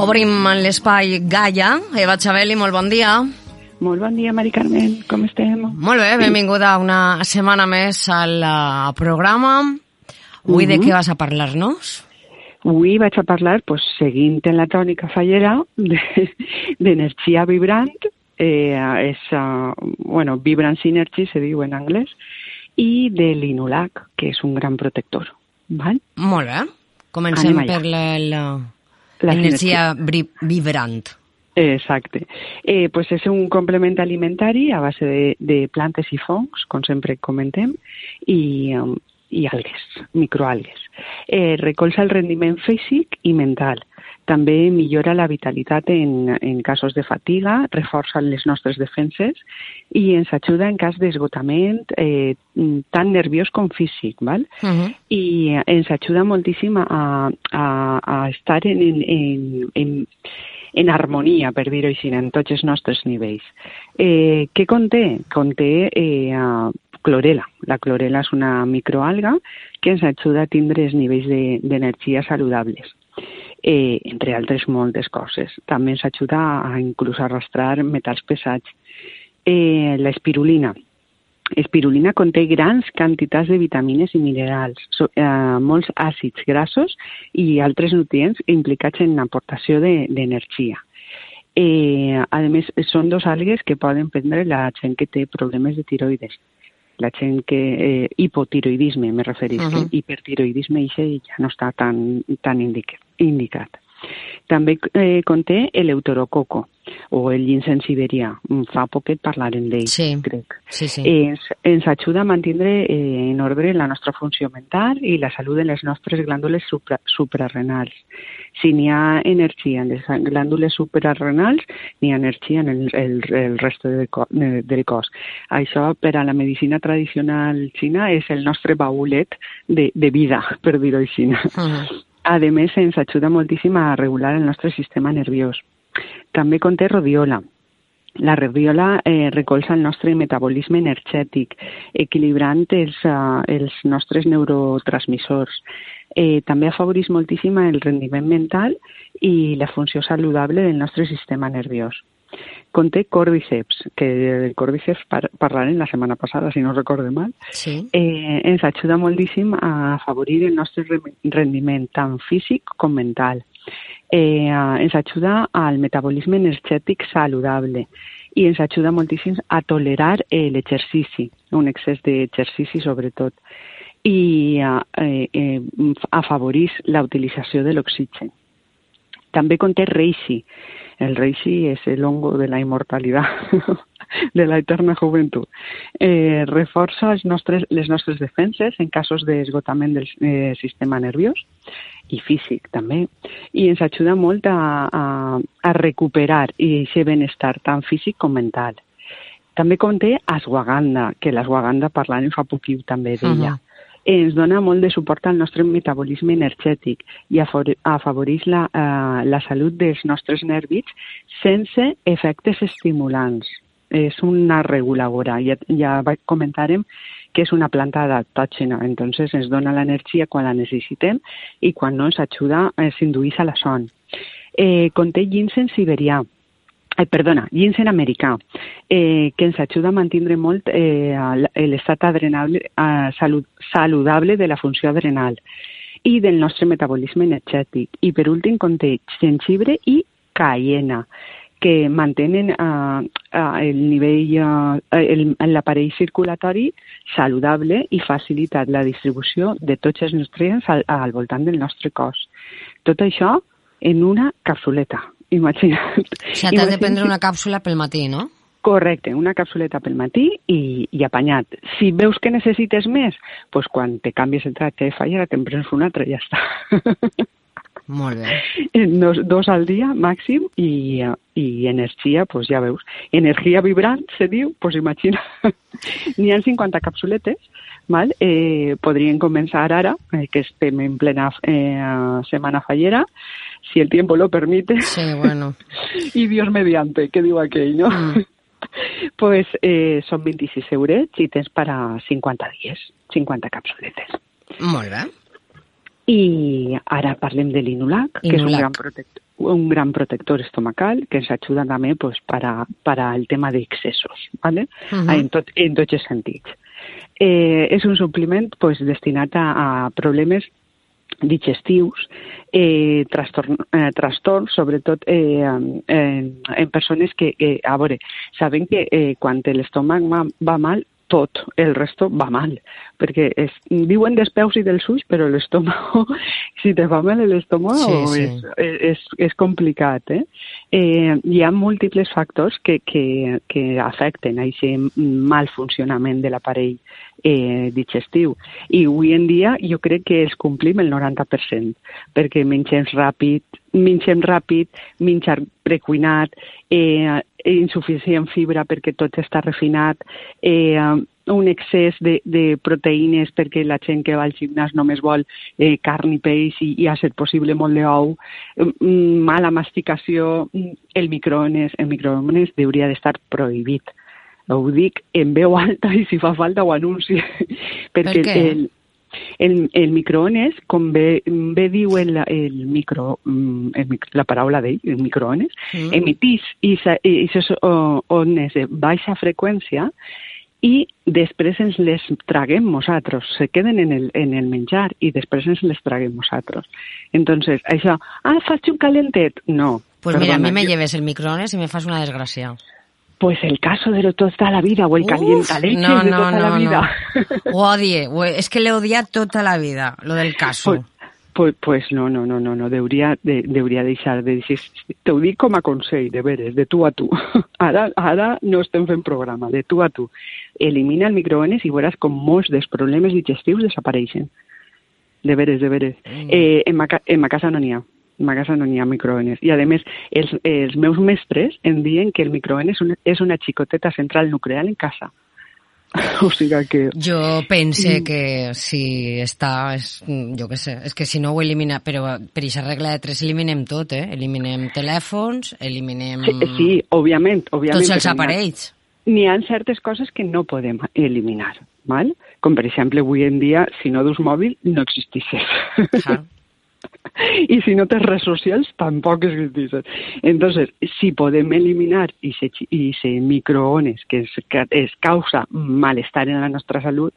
Obrim l'espai Gaia. Eva Xabeli, molt bon dia. Molt bon dia, Mari Carmen. Com estem? Molt bé, benvinguda una setmana més al uh, programa. Avui uh -huh. de què vas a parlar-nos? Avui vaig a parlar, pues, seguint en la tònica fallera, d'energia de, vibrant, eh, és, uh, bueno, Vibrance Energy se diu en anglès, i de l'Inulac, que és un gran protector. Val? Molt bé. Comencem per la, la, l'energia vibrant. Exacte. Eh, pues és un complement alimentari a base de, de plantes i fongs, com sempre comentem, i, um, i algues, microalgues. Eh, recolza el rendiment físic i mental. També millora la vitalitat en, en casos de fatiga, reforça les nostres defenses i ens ajuda en cas d'esgotament eh, tant nerviós com físic, val? Uh -huh. I ens ajuda moltíssim a, a, a estar en, en, en, en en harmonia, per dir-ho així, en tots els nostres nivells. Eh, què conté? Conté eh, clorela. La clorela és una microalga que ens ajuda a tindre els nivells d'energia de, saludables eh, entre altres moltes coses. També ens ajuda a inclús a arrastrar metalls pesats. Eh, la espirulina. Espirulina conté grans quantitats de vitamines i minerals, so, eh, molts àcids grassos i altres nutrients implicats en l'aportació d'energia. De, eh, a més, són dos algues que poden prendre la gent que té problemes de tiroides la gent que... Eh, hipotiroidisme, me referís, uh -huh. que hipertiroidisme ja no està tan, tan indicat indicat. També eh, conté l'euterococo o el ginseng siberià. Mm, fa poquet parlarem d'ell, sí. crec. Sí, sí. Eh, ens, ens ajuda a mantenir eh, en ordre la nostra funció mental i la salut de les nostres glàndules supra, suprarrenals. Si n'hi ha energia en les glàndules suprarrenals, n'hi ha energia en el, el, el resto del, co, del cos. Això, per a la medicina tradicional xina, és el nostre baulet de, de vida, per dir-ho així. Uh -huh a més, ens ajuda moltíssim a regular el nostre sistema nerviós. També conté rodiola. La rodiola eh, recolza el nostre metabolisme energètic, equilibrant els, uh, els nostres neurotransmissors. Eh, també afavoreix moltíssim el rendiment mental i la funció saludable del nostre sistema nerviós. Conté còrdiceps, que del còrdiceps par parlarem la setmana passada, si no recorde mal. Sí. Eh, ens ajuda moltíssim a afavorir el nostre rendiment tant físic com mental. Eh, ens ajuda al metabolisme energètic saludable i ens ajuda moltíssim a tolerar eh, l'exercici, un excés d'exercici sobretot, i eh, eh, afavoreix la utilització de l'oxigen. També conté reishi, el reishi es el hongo de la inmortalidad, de la eterna juventud. Eh, reforça els nostres, les nostres defenses en casos d'esgotament del eh, sistema nerviós i físic també, i ens ajuda molt a, a, a recuperar i aquest benestar tant físic com mental. També conté ashwagandha, que l'ashwagandha parlant fa poquiu també d'ella. Uh -huh ens dona molt de suport al nostre metabolisme energètic i afavoreix la, eh, la salut dels nostres nervis sense efectes estimulants. És una reguladora. Ja, ja comentarem que és una planta adaptògena, entonces ens dona l'energia quan la necessitem i quan no ens ajuda, ens a la son. Eh, conté ginseng siberià, eh, perdona, ginseng americà, eh, que ens ajuda a mantenir molt eh, l'estat adrenable, eh, salut, saludable de la funció adrenal i del nostre metabolisme energètic. I per últim conté jengibre i cayena que mantenen uh, uh, el nivell, uh, l'aparell circulatori saludable i facilita la distribució de tots els nutrients al, al voltant del nostre cos. Tot això en una capsuleta imagina't. O sigui, t'has de prendre una càpsula pel matí, no? Correcte, una capsuleta pel matí i, i apanyat. Si veus que necessites més, doncs quan te canvies el tracte de fallera te'n prens un altre i ja està. Molt bé. Dos, dos al dia màxim i, i energia, doncs ja veus. Energia vibrant, se diu, doncs imagina. N'hi ha 50 capsuletes, val? Eh, podrien començar ara, eh, que estem en plena eh, setmana fallera, si el tiempo lo permite. Sí, bueno. y Dios mediante, que diu aquell, no? Mm. pues eh, són 26 euros i tens per a 50 dies, 50 capsuletes. Molt bé. I ara parlem de l'Inulac, que és un gran protector un gran protector estomacal que ens ajuda també pues, para, para el tema d'excessos, ¿vale? Uh -huh. en, tot, en tots els sentits. Eh, és un supliment pues, destinat a, a problemes digestius, eh, trastorn, eh, trastorns, sobretot eh, en, en persones que, que, a veure, saben que eh, quan l'estómac va, mal, tot el resto va mal, perquè es, diuen dels peus i dels ulls, però l'estómac, si te va mal l'estómac, sí, sí. És, és, és complicat. Eh? Eh, hi ha múltiples factors que, que, que afecten a aquest mal funcionament de l'aparell eh, digestiu. I avui en dia jo crec que els complim el 90%, perquè mengem ràpid, mengem ràpid, menjar precuinat, eh, insuficient fibra perquè tot està refinat, eh, un excés de, de proteïnes perquè la gent que va al gimnàs només vol eh, carn i peix i, i a ser possible molt d'ou, mm, mala masticació, mm, el microones, el microones hauria d'estar prohibit. Ho dic en veu alta i si fa falta ho anunci. perquè per el, el, el microones, com bé, bé diu el, el micro, mm, el, la paraula d'ell, el microones, mm. emitís aquestes ones de baixa freqüència i després ens les traguem nosaltres, se queden en el, en el menjar i després ens les traguem nosaltres. Entonces, això, ah, faig un calentet? No. Pues mira, a mí me lleves el microones y me fas una desgracia. Pues el caso de lo toda la vida o el calienta leche no, de no, toda no, la vida. No. Ho odie, es que le odia toda la vida, lo del caso. Pues, pues, pues no, no, no, no, no, deuria, de, deuria deixar de dir, t'ho dic com a consell, de veres, de tu a tu. Ara, ara no estem fent programa, de tu a tu. Elimina el microones i veuràs com molts dels problemes digestius desapareixen. De veres, de veres. Mm. Eh, en, ma, en ma casa no n'hi ha en ma casa no n'hi ha microones. I, a més, els, els meus mestres em diuen que el microones és una, és una xicoteta central nuclear en casa. o sigui que... Jo pense mm. que si està, és, jo què sé, és que si no ho elimina, però per aquesta regla de tres eliminem tot, eh? Eliminem telèfons, eliminem... Sí, sí òbviament, òbviament. Tots els aparells. N'hi ha, ha certes coses que no podem eliminar, val? com per exemple avui en dia, si no dus mòbil, no existixes. Ah. y si no te redes socials tampoc existeixen. Entonces, si podem eliminar i se, i se microones que es, que es causa malestar en la nostra salut,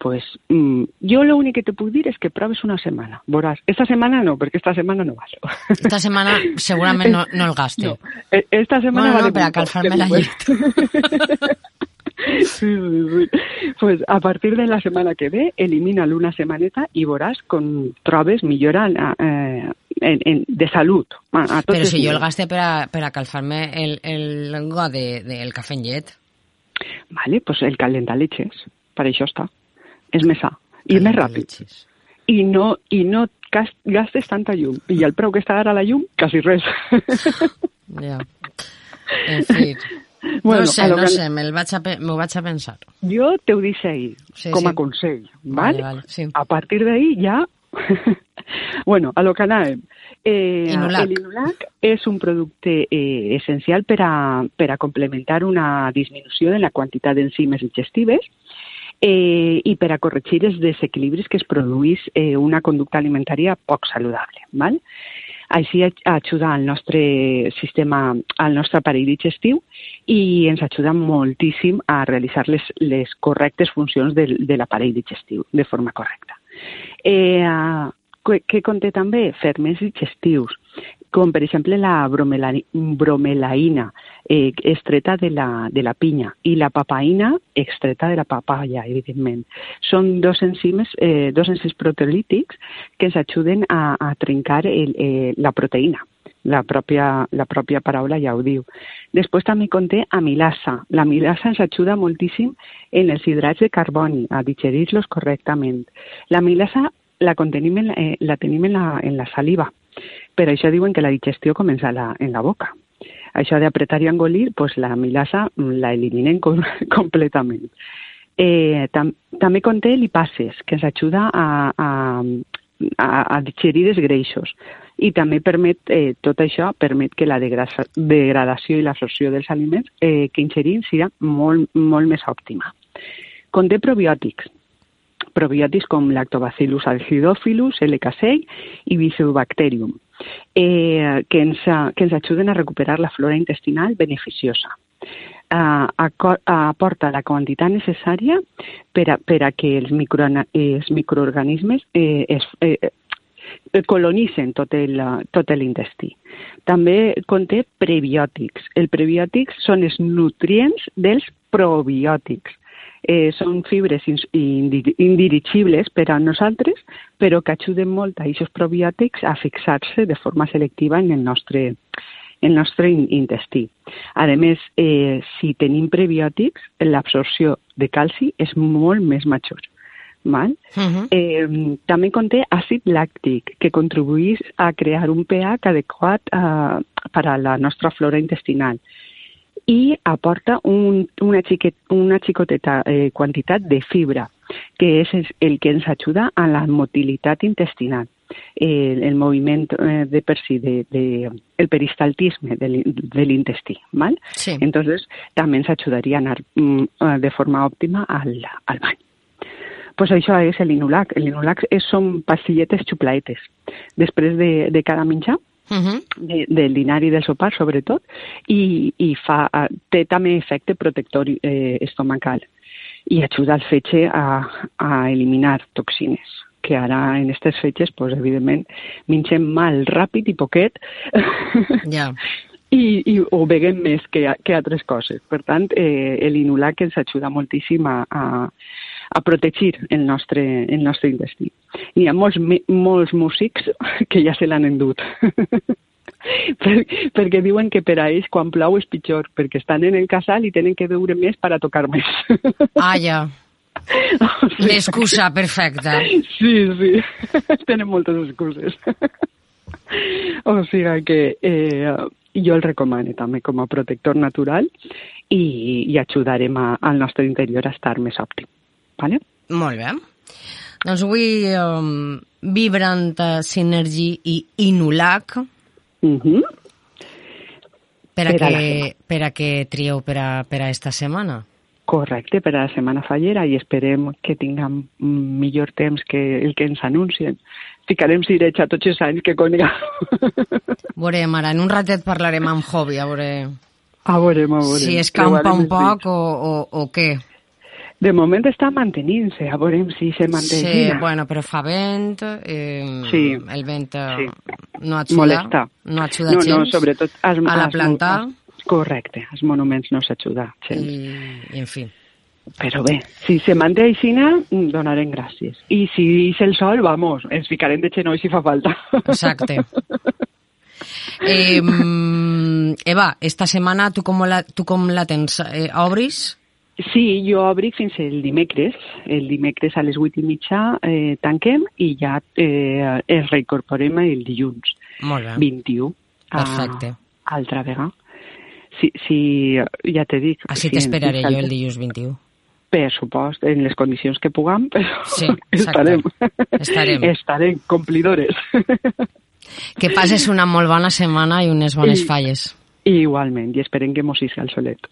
pues mm, jo lo únic que te puc dir és que proves una setmana. Veuràs, esta setmana no, perquè esta setmana no val. Esta setmana segurament no, no el gaste. No. E, esta setmana bueno, vale no, per a la llet. Sí, sí, sí. Pues a partir de la setmana que ve, elimina-lo una setmaneta i veuràs com trobes millora eh, en, en, de salut. A, a Però si jo el gaste per a, per a calfar-me el, el got de, del cafè en llet. Vale, pues el calentaleches, per això està. És més sa i és més ràpid. I no, i no gastes tanta llum. I el preu que està ara la llum, quasi res. Ja. En fi. Bueno, no sé, no que... sé, me'l vaig, a, me vaig a pensar. Jo te ho dic ahir, sí, com a sí. consell, vale? vale, vale sí. A partir d'ahir ja... bueno, a lo que anàvem. Eh, Inulac. El Inulac és un producte eh, essencial per a, per a complementar una disminució de la quantitat d'enzimes digestives eh, i per a corregir els desequilibris que es produís eh, una conducta alimentària poc saludable. Val? Així ajuda al nostre sistema, al nostre aparell digestiu i ens ajuda moltíssim a realitzar les, les correctes funcions de, de l'aparell digestiu de forma correcta. Eh, què conté també? Ferments digestius, com per exemple la bromelaïna, eh, extreta de la, de la pinya, i la papaïna, extreta de la papaya, evidentment. Són dos enzimes, eh, dos enzims proteolítics que ens ajuden a, a trencar el, eh, la proteïna. La pròpia, la pròpia paraula ja ho diu. Després també conté amilasa. La amilasa ens ajuda moltíssim en els hidrats de carboni, a digerir-los correctament. La amilasa la, contenim en, eh, la tenim en la, en la saliva, per això diuen que la digestió comença la, en la boca. Això d'apretar i engolir, pues la milasa mm, la eliminen com, completament. Eh, tam, també conté lipases, que ens ajuda a, a, a, a digerir els greixos i també permet, eh, tot això permet que la degradació i l'absorció dels aliments eh, que ingerim sigui molt, molt més òptima. Conté probiòtics, probiòtics com Lactobacillus acidophilus, L. casei i Bifidobacterium. Eh, que, ens, que ens ajuden a recuperar la flora intestinal beneficiosa. Uh, aporta la quantitat necessària per a, per a que els, micro, els microorganismes eh, es, eh, colonitzen tot el, tot l'intestí. També conté prebiòtics. Els prebiòtics són els nutrients dels probiòtics. Eh, són fibres indirigibles per a nosaltres, però que ajuden molt a aquests probiòtics a fixar-se de forma selectiva en el nostre, el nostre intestí. A més, eh, si tenim prebiòtics, l'absorció de calci és molt més major. Val? Uh -huh. eh, també conté àcid làctic, que contribueix a crear un pH adequat eh, per a la nostra flora intestinal i aporta un, una, xiquet, una xicoteta eh, quantitat de fibra, que és el que ens ajuda a la motilitat intestinal, el, el moviment eh, de per si, de, de, el peristaltisme de, de l'intestí. Sí. Entonces, també ens ajudaria a anar mm, de forma òptima al, al bany pues això és l'inulac. L'inulac són pastilletes xuplaetes. Després de, de cada menjar, uh -huh. de, del dinar i del sopar, sobretot, i, i fa, té també efecte protector eh, estomacal i ajuda al fetge a, a eliminar toxines que ara en aquestes fetges, pues, evidentment, mengem mal, ràpid i poquet. Ja. I, i ho beguem més que, que altres coses. Per tant, eh, l'inulac ens ajuda moltíssim a, a, a protegir el nostre, el nostre intestí. Hi ha molts, molts músics que ja se l'han endut. per, perquè diuen que per a ells quan plou és pitjor, perquè estan en el casal i tenen que veure més per a tocar més. Ah, ja. O sigui, L'excusa perfecta. Sí, sí. Tenen moltes excuses. O sigui que eh, jo el recomano també com a protector natural i, i ajudarem a, al nostre interior a estar més òptim. Vale? Molt bé. Doncs avui um, Vibrant Synergy i Inulac uh -huh. per, a per, que, per a que trieu per a, per a esta setmana. Correcte, per a la setmana fallera i esperem que tinguem millor temps que el que ens anuncien. Ficarem cireig a tots els anys que conega. Veurem, ara en un ratet parlarem amb Hobby, a veure... A veurem, a veurem. Si escampa un poc o, o, o què. De moment està mantenint-se, a veure si se manté. Sí, bueno, però fa vent, eh, sí, el vent eh, sí. no ajuda, Molesta. no ajuda no, gens no, sobretot as, a la planta. As, correcte, els monuments no s'ajuda gens. I, I, en fi. Però bé, si se manté així, donarem gràcies. I si és el sol, vamos, ens ficarem de xenoi si fa falta. Exacte. Eh, Eva, esta setmana tu com la, tu com la tens? Eh, obris? Sí, jo obric fins el dimecres. El dimecres a les 8 i mitja eh, tanquem i ja eh, es reincorporem el dilluns. Molt bé. 21. Perfecte. A, altra vegada. Sí, sí, ja t'he dit. Així sí, t'esperaré jo el dilluns 21. Per supost, en les condicions que puguem, però sí, estarem. Estarem. estarem, complidores. Que passes una molt bona setmana i unes bones I, falles. Igualment, i esperem que mos isca el solet.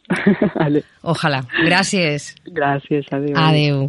Ojalà. Gràcies. Gràcies, adeu. Adeu.